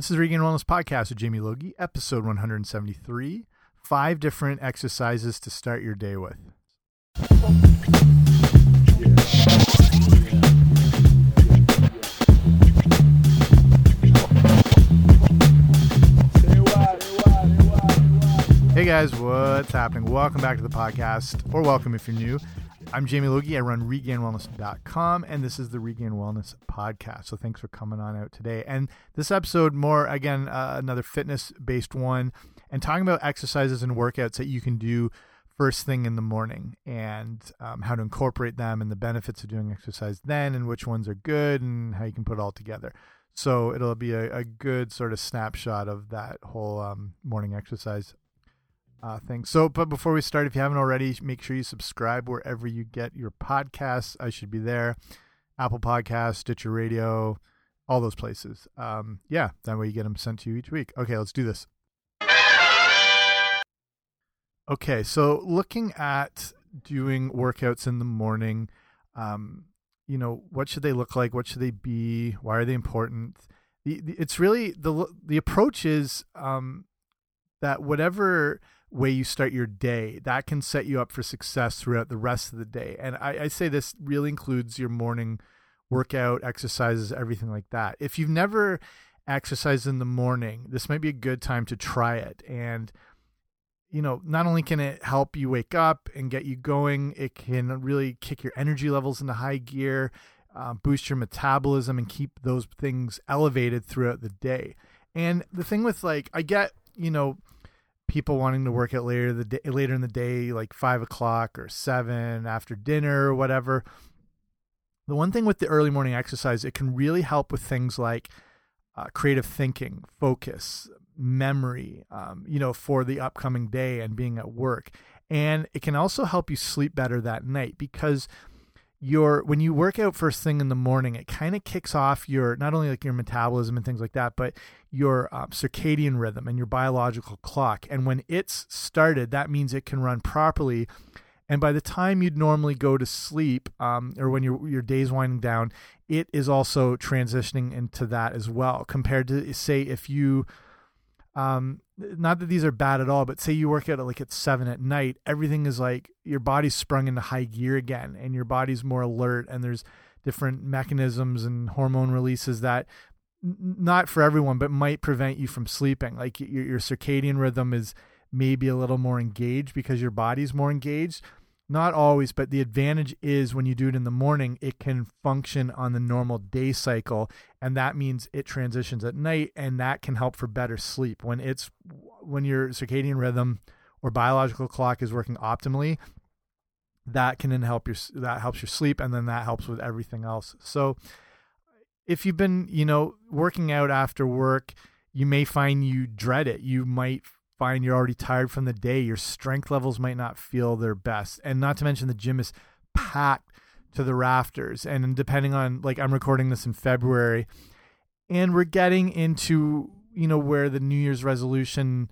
This is Regained Wellness Podcast with Jamie Logie, episode 173. Five different exercises to start your day with. Hey guys, what's happening? Welcome back to the podcast, or welcome if you're new. I'm Jamie Logie. I run regainedwellness.com, and this is the Regained Wellness Podcast. So thanks for coming on out today. And this episode, more again, uh, another fitness based one, and talking about exercises and workouts that you can do first thing in the morning and um, how to incorporate them and the benefits of doing exercise then and which ones are good and how you can put it all together. So it'll be a, a good sort of snapshot of that whole um, morning exercise uh, thing. So, but before we start, if you haven't already, make sure you subscribe wherever you get your podcasts. I should be there. Apple Podcasts, Stitcher Radio, all those places. Um, yeah, that way you get them sent to you each week. Okay, let's do this. Okay, so looking at doing workouts in the morning, um, you know, what should they look like? What should they be? Why are they important? The, the, it's really the the approach is um, that whatever way you start your day that can set you up for success throughout the rest of the day. And I, I, say this really includes your morning workout exercises everything like that. If you've never exercised in the morning this might be a good time to try it. And you know not only can it help you wake up and get you going it can really kick your energy levels into high gear uh, boost your metabolism and keep those things elevated throughout the day. And the thing with like i get you know people wanting to work out later the day, later in the day, like five o'clock or seven after dinner or whatever. The one thing with the early morning exercise, it can really help with things like uh, creative thinking, focus, memory, um, you know, for the upcoming day and being at work. And it can also help you sleep better that night because your when you work out first thing in the morning, it kind of kicks off your not only like your metabolism and things like that, but your um, circadian rhythm and your biological clock. And when it's started, that means it can run properly. And by the time you'd normally go to sleep, um, or when your your day's winding down, it is also transitioning into that as well. Compared to say if you um not that these are bad at all but say you work out at like at seven at night everything is like your body's sprung into high gear again and your body's more alert and there's different mechanisms and hormone releases that not for everyone but might prevent you from sleeping. Like your, your circadian rhythm is maybe a little more engaged because your body's more engaged not always, but the advantage is when you do it in the morning, it can function on the normal day cycle, and that means it transitions at night, and that can help for better sleep. When it's when your circadian rhythm or biological clock is working optimally, that can then help your that helps your sleep, and then that helps with everything else. So, if you've been you know working out after work, you may find you dread it. You might find you're already tired from the day. Your strength levels might not feel their best. And not to mention the gym is packed to the rafters. And depending on, like, I'm recording this in February, and we're getting into, you know, where the New Year's resolution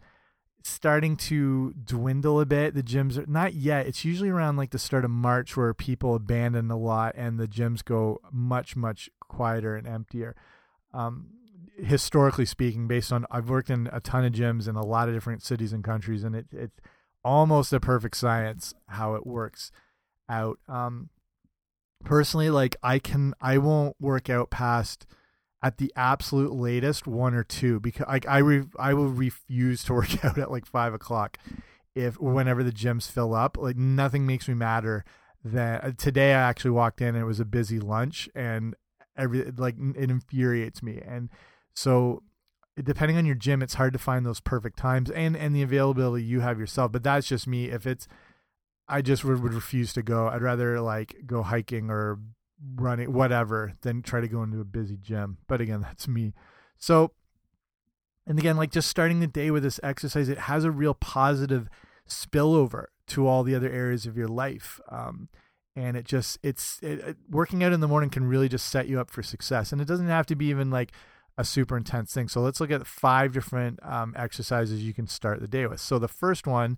starting to dwindle a bit. The gyms are not yet. It's usually around like the start of March where people abandon a lot and the gyms go much, much quieter and emptier. Um, historically speaking, based on I've worked in a ton of gyms in a lot of different cities and countries, and it it's almost a perfect science how it works out. Um, personally, like I can I won't work out past at the absolute latest one or two because I I re, I will refuse to work out at like five o'clock if whenever the gyms fill up. Like nothing makes me madder than uh, today. I actually walked in and it was a busy lunch and every like it infuriates me and so depending on your gym, it's hard to find those perfect times and and the availability you have yourself. But that's just me. If it's, I just would, would refuse to go. I'd rather like go hiking or running, whatever, than try to go into a busy gym. But again, that's me. So, and again, like just starting the day with this exercise, it has a real positive spillover to all the other areas of your life. Um, and it just it's it, it, working out in the morning can really just set you up for success and it doesn't have to be even like a super intense thing. So let's look at five different um, exercises you can start the day with. So the first one,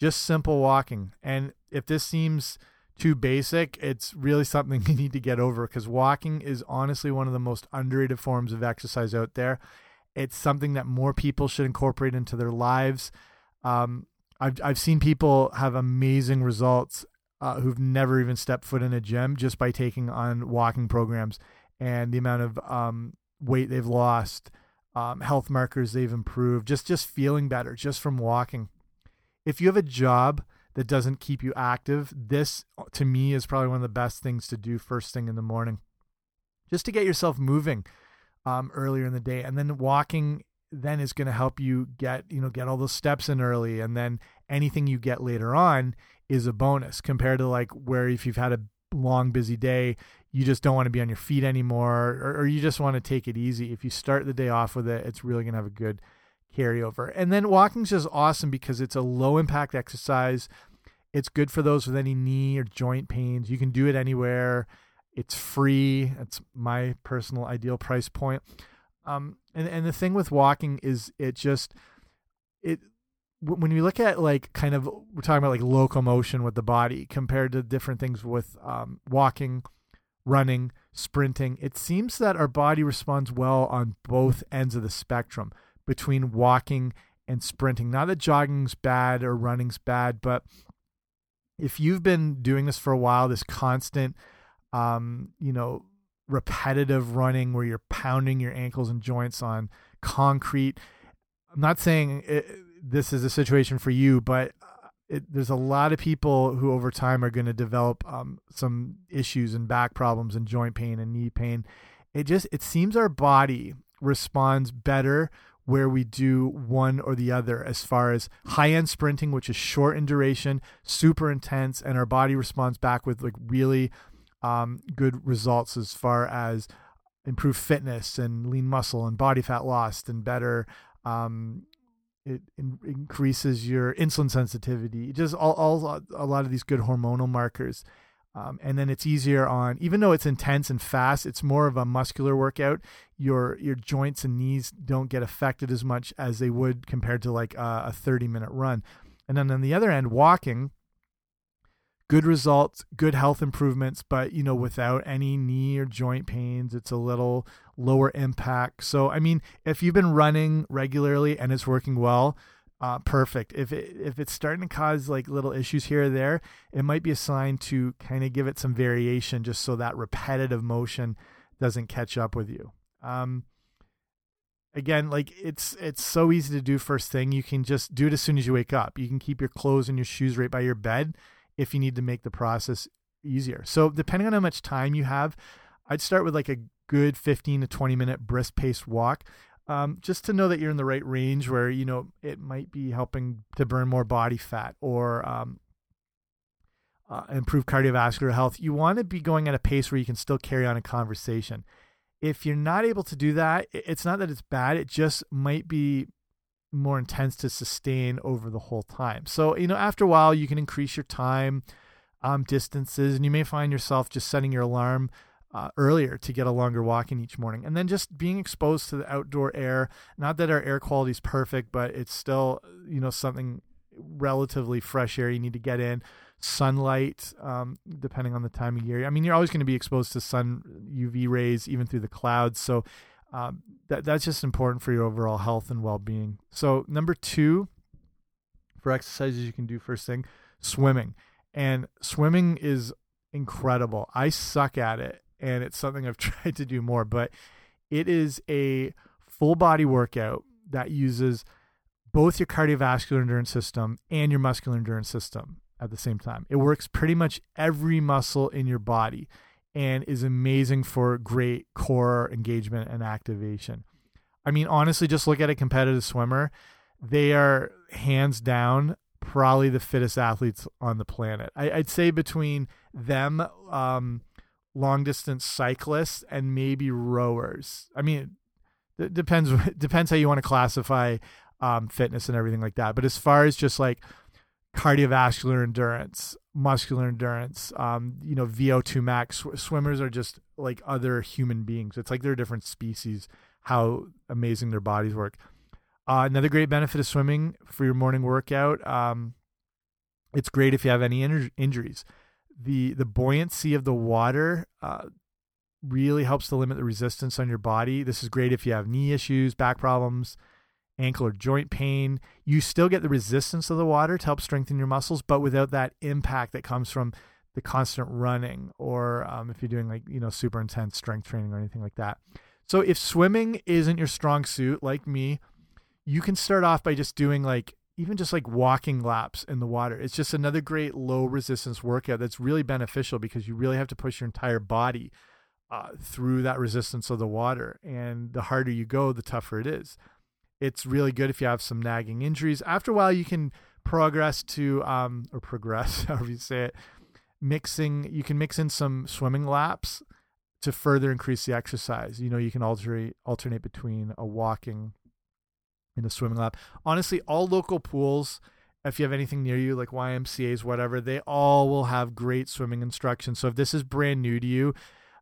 just simple walking. And if this seems too basic, it's really something you need to get over because walking is honestly one of the most underrated forms of exercise out there. It's something that more people should incorporate into their lives. Um, I've I've seen people have amazing results uh, who've never even stepped foot in a gym just by taking on walking programs and the amount of um, weight they've lost, um, health markers they've improved, just just feeling better just from walking. If you have a job that doesn't keep you active, this to me is probably one of the best things to do first thing in the morning, just to get yourself moving um, earlier in the day, and then walking then is going to help you get you know get all those steps in early, and then anything you get later on is a bonus compared to like where if you've had a long busy day you just don't want to be on your feet anymore or, or you just want to take it easy. If you start the day off with it it's really going to have a good carryover. And then walking's just awesome because it's a low impact exercise. It's good for those with any knee or joint pains. You can do it anywhere. It's free. It's my personal ideal price point. Um and and the thing with walking is it just it when you look at like kind of we're talking about like locomotion with the body compared to different things with um, walking running sprinting it seems that our body responds well on both ends of the spectrum between walking and sprinting. Not that jogging's bad or running's bad but if you've been doing this for a while this constant um, you know repetitive running where you're pounding your ankles and joints on concrete i'm not saying it, this is a situation for you, but it, there's a lot of people who over time are going to develop um, some issues and back problems and joint pain and knee pain. It just it seems our body responds better where we do one or the other as far as high end sprinting, which is short in duration, super intense, and our body responds back with like really um, good results as far as improved fitness and lean muscle and body fat lost and better um, it in, increases your insulin sensitivity just all, all a lot of these good hormonal markers. Um, and then it's easier on even though it's intense and fast it's more of a muscular workout. Your your joints and knees don't get affected as much as they would compared to like a, a 30 minute run. And then on the other end walking good results, good health improvements, but you know, without any knee or joint pains, it's a little lower impact. So, I mean, if you've been running regularly and it's working well, uh, perfect. If it if it's starting to cause like little issues here or there, it might be a sign to kind of give it some variation, just so that repetitive motion doesn't catch up with you. Um, again, like it's it's so easy to do first thing. You can just do it as soon as you wake up. You can keep your clothes and your shoes right by your bed if you need to make the process easier. So depending on how much time you have, I'd start with like a good 15 to 20 minute brisk paced walk. Um, just to know that you're in the right range where you know it might be helping to burn more body fat or um, uh, improve cardiovascular health. You want to be going at a pace where you can still carry on a conversation. If you're not able to do that, it's not that it's bad. It just might be more intense to sustain over the whole time. So, you know, after a while, you can increase your time, um, distances, and you may find yourself just setting your alarm uh, earlier to get a longer walk in each morning. And then just being exposed to the outdoor air. Not that our air quality is perfect, but it's still, you know, something relatively fresh air you need to get in. Sunlight, um, depending on the time of year. I mean, you're always going to be exposed to sun UV rays, even through the clouds. So, um, that that's just important for your overall health and well-being. So number two, for exercises you can do first thing, swimming, and swimming is incredible. I suck at it, and it's something I've tried to do more, but it is a full body workout that uses both your cardiovascular endurance system and your muscular endurance system at the same time. It works pretty much every muscle in your body and is amazing for great core engagement and activation. I mean, honestly, just look at a competitive swimmer. They are hands down probably the fittest athletes on the planet. I, would say between them, um, long distance cyclists, and maybe rowers. I mean, it depends depends how you want to classify um, fitness and everything like that. But as far as just like cardiovascular endurance, muscular endurance, um, you know, VO2 max. Swimmers are just like other human beings. It's like they're different species, how amazing their bodies work. Uh, another great benefit of swimming for your morning workout. Um, it's great if you have any injuries. The the buoyancy of the water uh, really helps to limit the resistance on your body. This is great if you have knee issues, back problems, ankle or joint pain. You still get the resistance of the water to help strengthen your muscles, but without that impact that comes from the constant running or um, if you're doing like, you know, super intense strength training or anything like that. So if swimming isn't your strong suit, like me, you can start off by just doing like even just like walking laps in the water. It's just another great low resistance workout that's really beneficial because you really have to push your entire body uh, through that resistance of the water. And the harder you go, the tougher it is. It's really good if you have some nagging injuries. After a while, you can progress to, um, or progress, however you say it, mixing, you can mix in some swimming laps to further increase the exercise. You know, you can alternate alternate between a walking in a swimming lap. Honestly, all local pools, if you have anything near you, like YMCA's, whatever, they all will have great swimming instruction. So if this is brand new to you,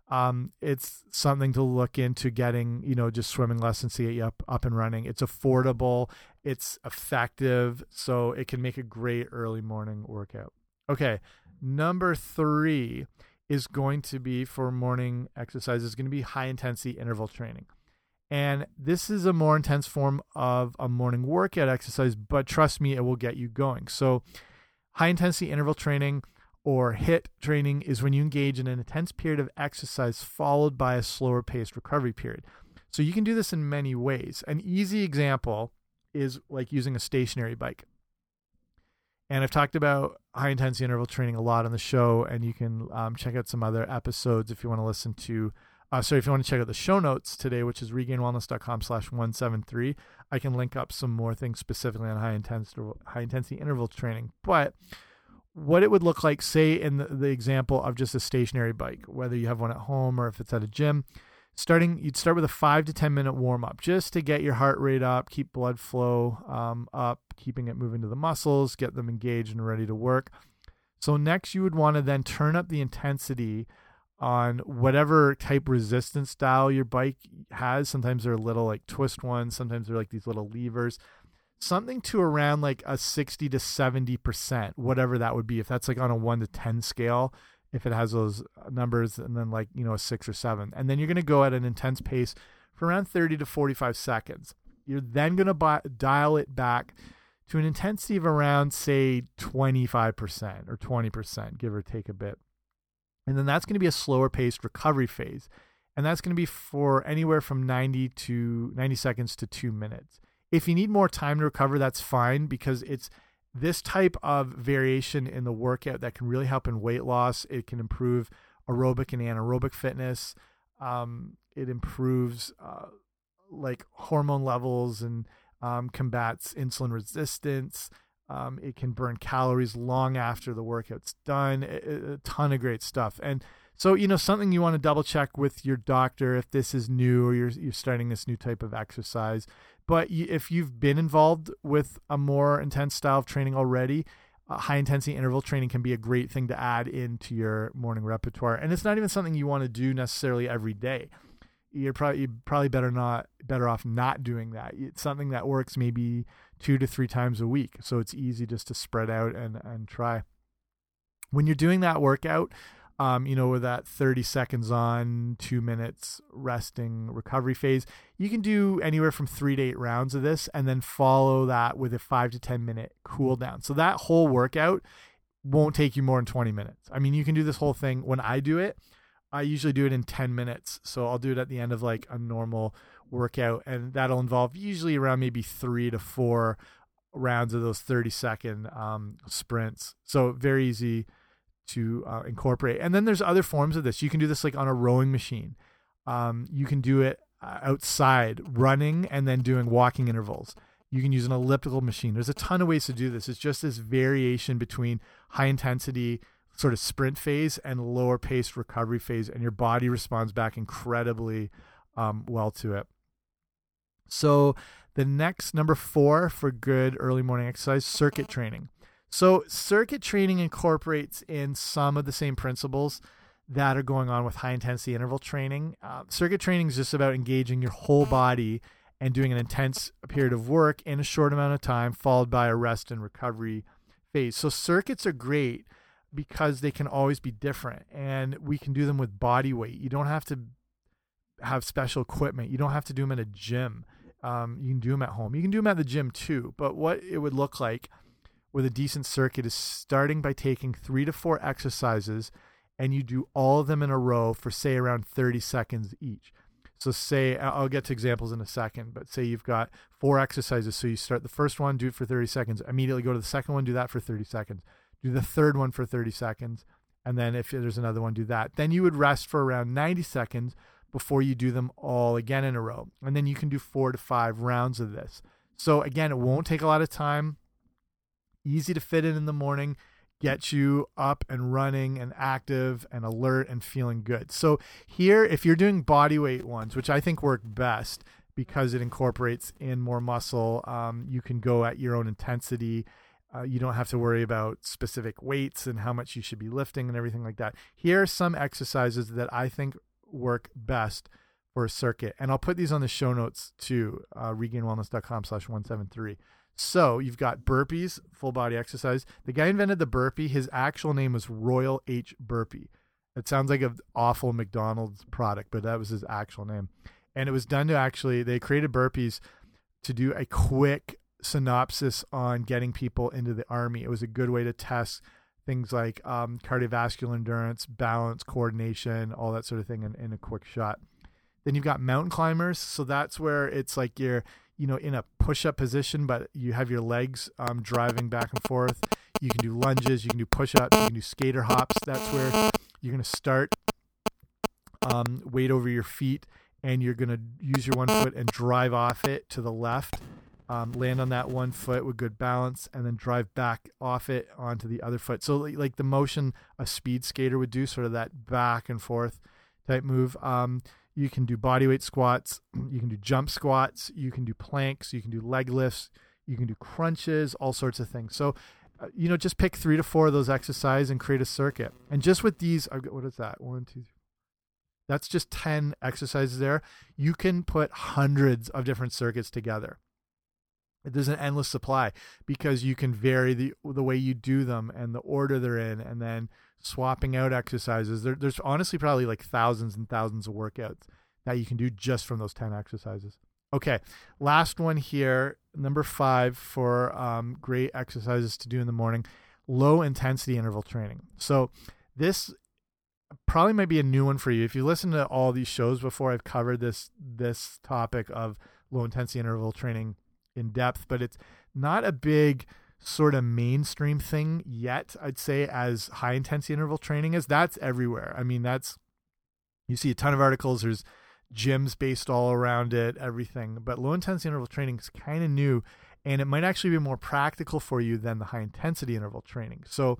um, it's something to look into getting, you know, just swimming lessons to get you up, up and running. It's affordable, it's effective, so it can make a great early morning workout. Okay, number three is going to be for morning exercise is going to be high intensity interval training. And this is a more intense form of a morning workout exercise, but trust me, it will get you going. So, high intensity interval training or HIIT training is when you engage in an intense period of exercise followed by a slower paced recovery period. So, you can do this in many ways. An easy example is like using a stationary bike. And I've talked about high intensity interval training a lot on the show, and you can um, check out some other episodes if you want to listen to uh, so if you want to check out the show notes today, which is regainedwellness.com slash 173, I can link up some more things specifically on high intensity, high intensity interval training. But what it would look like, say in the, the example of just a stationary bike, whether you have one at home or if it's at a gym, starting you'd start with a five to 10 minute warm up just to get your heart rate up, keep blood flow um, up, keeping it moving to the muscles, get them engaged and ready to work. So next you would want to then turn up the intensity on whatever type resistance style your bike has. Sometimes they're little like twist ones, sometimes they're like these little levers. Something to around like a 60 to 70%, whatever that would be. If that's like on a 1 to 10 scale, if it has those uh, numbers, and then like, you know, a 6 or 7. And then you're going to go at an intense pace for around 30 to 45 seconds. You're then going to dial it back to an intensity of around, say, 25% or 20%, give or take a bit. And then that's going to be a slower paced recovery phase. And that's going to be for anywhere from 90 to 90 seconds to two minutes. If you need more time to recover, that's fine because it's this type of variation in the workout that can really help in weight loss. It can improve aerobic and anaerobic fitness. Um, it improves uh, like hormone levels and um, combats insulin resistance. Um, it can burn calories long after the workout's done. A, a ton of great stuff. And so, you know, something you want to double check with your doctor if this is new or you're you're starting this new type of exercise. But you, if you've been involved with a more intense style of training already, uh, high intensity interval training can be a great thing to add into your morning repertoire. And it's not even something you want to do necessarily every day you're probably you're probably better not better off not doing that. It's something that works maybe two to three times a week, so it's easy just to spread out and and try. When you're doing that workout, um, you know, with that 30 seconds on, two minutes resting recovery phase, you can do anywhere from three to eight rounds of this, and then follow that with a five to 10 minute cool down. So that whole workout won't take you more than 20 minutes. I mean, you can do this whole thing when I do it I usually do it in 10 minutes. So I'll do it at the end of like a normal workout, and that'll involve usually around maybe three to four rounds of those 30 second um, sprints. So very easy to uh, incorporate. And then there's other forms of this. You can do this like on a rowing machine. Um, you can do it uh, outside running and then doing walking intervals. You can use an elliptical machine. There's a ton of ways to do this. It's just this variation between high intensity sort of sprint phase and lower paced recovery phase, and your body responds back incredibly um, well to it. So, the next number four for good early morning exercise circuit training. So, circuit training incorporates in some of the same principles that are going on with high intensity interval training. Uh, circuit training is just about engaging your whole body and doing an intense period of work in a short amount of time, followed by a rest and recovery phase. So, circuits are great because they can always be different and we can do them with body weight. You don't have to have special equipment. You don't have to do them at a gym. Um, you can do them at home. You can do them at the gym too. But what it would look like with a decent circuit is starting by taking three to four exercises and you do all of them in a row for say around 30 seconds each. So say I'll get to examples in a second, but say you've got four exercises. So you start the first one, do it for 30 seconds, immediately go to the second one, do that for 30 seconds, do the third one for 30 seconds, and then if there's another one, do that. Then you would rest for around 90 seconds before you do them all again in a row. And then you can do four to five rounds of this. So again, it won't take a lot of time. Easy to fit in in the morning get you up and running and active and alert and feeling good. So here, if you're doing body weight ones, which I think work best because it incorporates in more muscle, um, you can go at your own intensity. Uh, you don't have to worry about specific weights and how much you should be lifting and everything like that. Here are some exercises that I think work best for a circuit, and I'll put these on the show notes too. Uh, regainedwellness.com/slash one seven three. So you've got burpees, full body exercise. The guy invented the burpee. His actual name was Royal H. Burpee. It sounds like an awful McDonald's product, but that was his actual name. And it was done to actually, they created burpees to do a quick synopsis on getting people into the army. It was a good way to test things like um, cardiovascular endurance, balance, coordination, all that sort of thing in, in a quick shot. Then you've got mountain climbers. So that's where it's like you're you know, in a push-up position, but you have your legs um, driving back and forth. You can do lunges, you can do push-ups, you can do skater hops. That's where you're going to start um, weight over your feet, and you're going to use your one foot and drive off it to the left. Um, land on that one foot with good balance, and then drive back off it onto the other foot. So, like the motion a speed skater would do, sort of that back and forth type move. Um, you can do bodyweight squats. You can do jump squats. You can do planks. You can do leg lifts. You can do crunches, all sorts of things. So, uh, you know, just pick three to four of those exercises and create a circuit. And just with these, what is that? One, two, three. That's just 10 exercises there. You can put hundreds of different circuits together. There's an endless supply because you can vary the the way you do them and the order they're in, and then swapping out exercises. There, there's honestly probably like thousands and thousands of workouts that you can do just from those 10 exercises. Okay, last one here, number five for um, great exercises to do in the morning low intensity interval training. So, this probably might be a new one for you. If you listen to all these shows before, I've covered this this topic of low intensity interval training in depth, but it's not a big sort of mainstream thing yet, I'd say, as high intensity interval training is. That's everywhere. I mean, that's you see a ton of articles. There's gyms based all around it, everything. But low intensity interval training is kind of new, and it might actually be more practical for you than the high intensity interval training. So,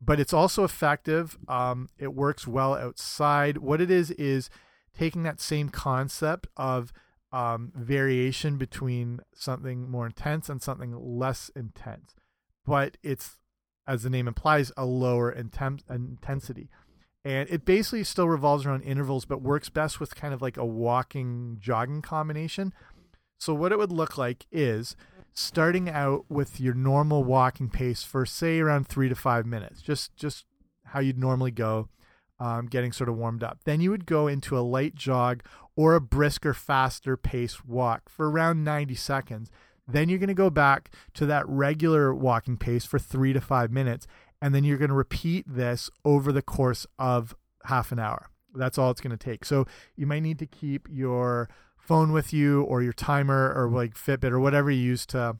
but it's also effective. Um, it works well outside. What it is is taking that same concept of um, variation between something more intense and something less intense, but it's as the name implies a lower intensity. And it basically still revolves around intervals but works best with kind of like a walking jogging combination. So what it would look like is starting out with your normal walking pace for say around three to five minutes just just how you'd normally go um, getting sort of warmed up then you would go into a light jog or a brisker faster pace walk for around 90 seconds then you're going to go back to that regular walking pace for three to five minutes and then you're going to repeat this over the course of half an hour. That's all it's going to take. So you might need to keep your phone with you or your timer or like Fitbit or whatever you use to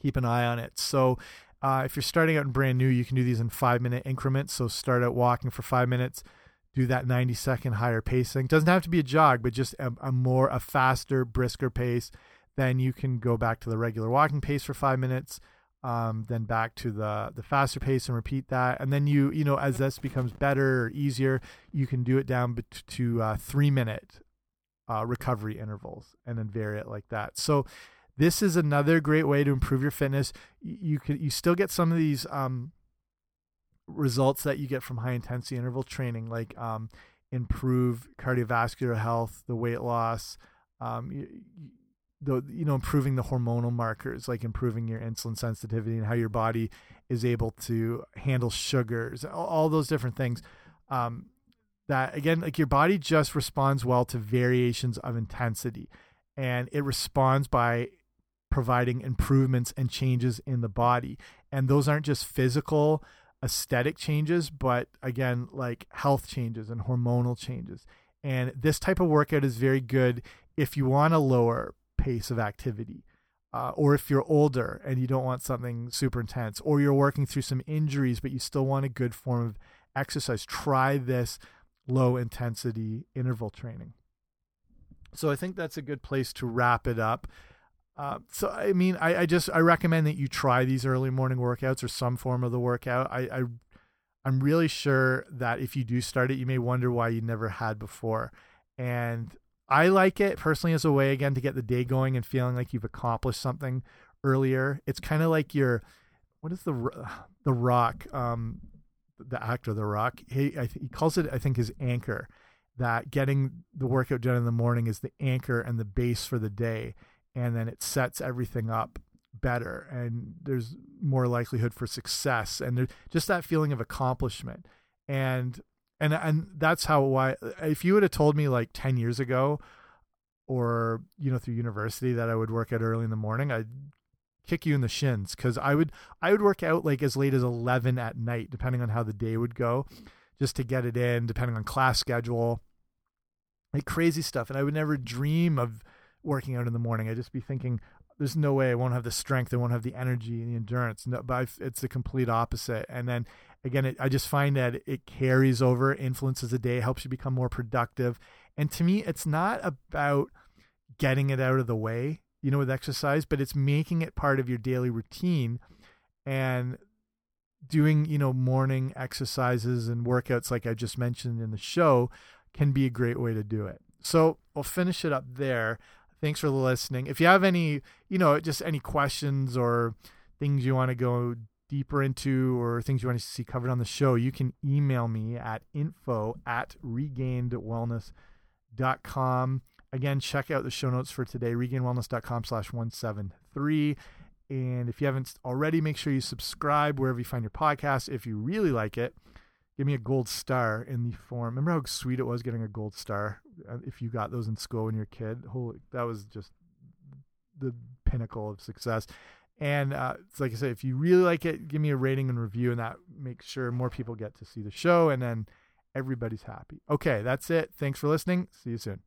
keep an eye on it. So uh, if you're starting out and brand new, you can do these in five minute increments. So start out walking for five minutes, do that 90 second higher pacing. Doesn't have to be a jog, but just a, a more, a faster, brisker pace. Then you can go back to the regular walking pace for five minutes um, then back to the the faster pace and repeat that. And then you you know as this becomes better or easier, you can do it down to uh, three minute uh, recovery intervals and then vary it like that. So this is another great way to improve your fitness. You can you still get some of these um, results that you get from high intensity interval training, like um, improve cardiovascular health, the weight loss. Um, you, the you know improving the hormonal markers like improving your insulin sensitivity and how your body is able to handle sugars all, all those different things um, that again like your body just responds well to variations of intensity and it responds by providing improvements and changes in the body and those aren't just physical aesthetic changes but again like health changes and hormonal changes and this type of workout is very good if you want a lower pace of activity, uh, or if you're older and you don't want something super intense, or you're working through some injuries but you still want a good form of exercise, try this low intensity interval training. So I think that's a good place to wrap it up. Uh, so I mean, I, I, just I recommend that you try these early morning workouts or some form of the workout. I, I I'm really sure that if you do start it, you may wonder why you never had before. And I like it personally as a way again to get the day going and feeling like you've accomplished something earlier. It's kind of like your what is the the Rock, um, the actor The Rock. He he calls it I think his anchor. That getting the workout done in the morning is the anchor and the base for the day, and then it sets everything up better and there's more likelihood for success and there, just that feeling of accomplishment. And and and that's how why if you would have told me like 10 years ago or you know through university that I would work out early in the morning I'd kick you in the shins cuz I would I would work out like as late as 11 at night depending on how the day would go just to get it in depending on class schedule like crazy stuff and I would never dream of working out in the morning I'd just be thinking there's no way I won't have the strength, I won't have the energy and the endurance. No, but I've, it's the complete opposite. And then again, it, I just find that it carries over, influences the day, helps you become more productive. And to me, it's not about getting it out of the way, you know, with exercise, but it's making it part of your daily routine and doing, you know, morning exercises and workouts like I just mentioned in the show can be a great way to do it. So I'll finish it up there. Thanks for listening. If you have any, you know, just any questions or things you want to go deeper into or things you want to see covered on the show, you can email me at info at regainedwellness.com. Again, check out the show notes for today, regainedwellness.com slash 173. And if you haven't already, make sure you subscribe wherever you find your podcast. If you really like it, give me a gold star in the form. Remember how sweet it was getting a gold star uh, if you got those in school when you're a kid? Holy, that was just the pinnacle of success. And uh, it's like I said, if you really like it, give me a rating and review, and that makes sure more people get to see the show, and then everybody's happy. Okay, that's it. Thanks for listening. See you soon.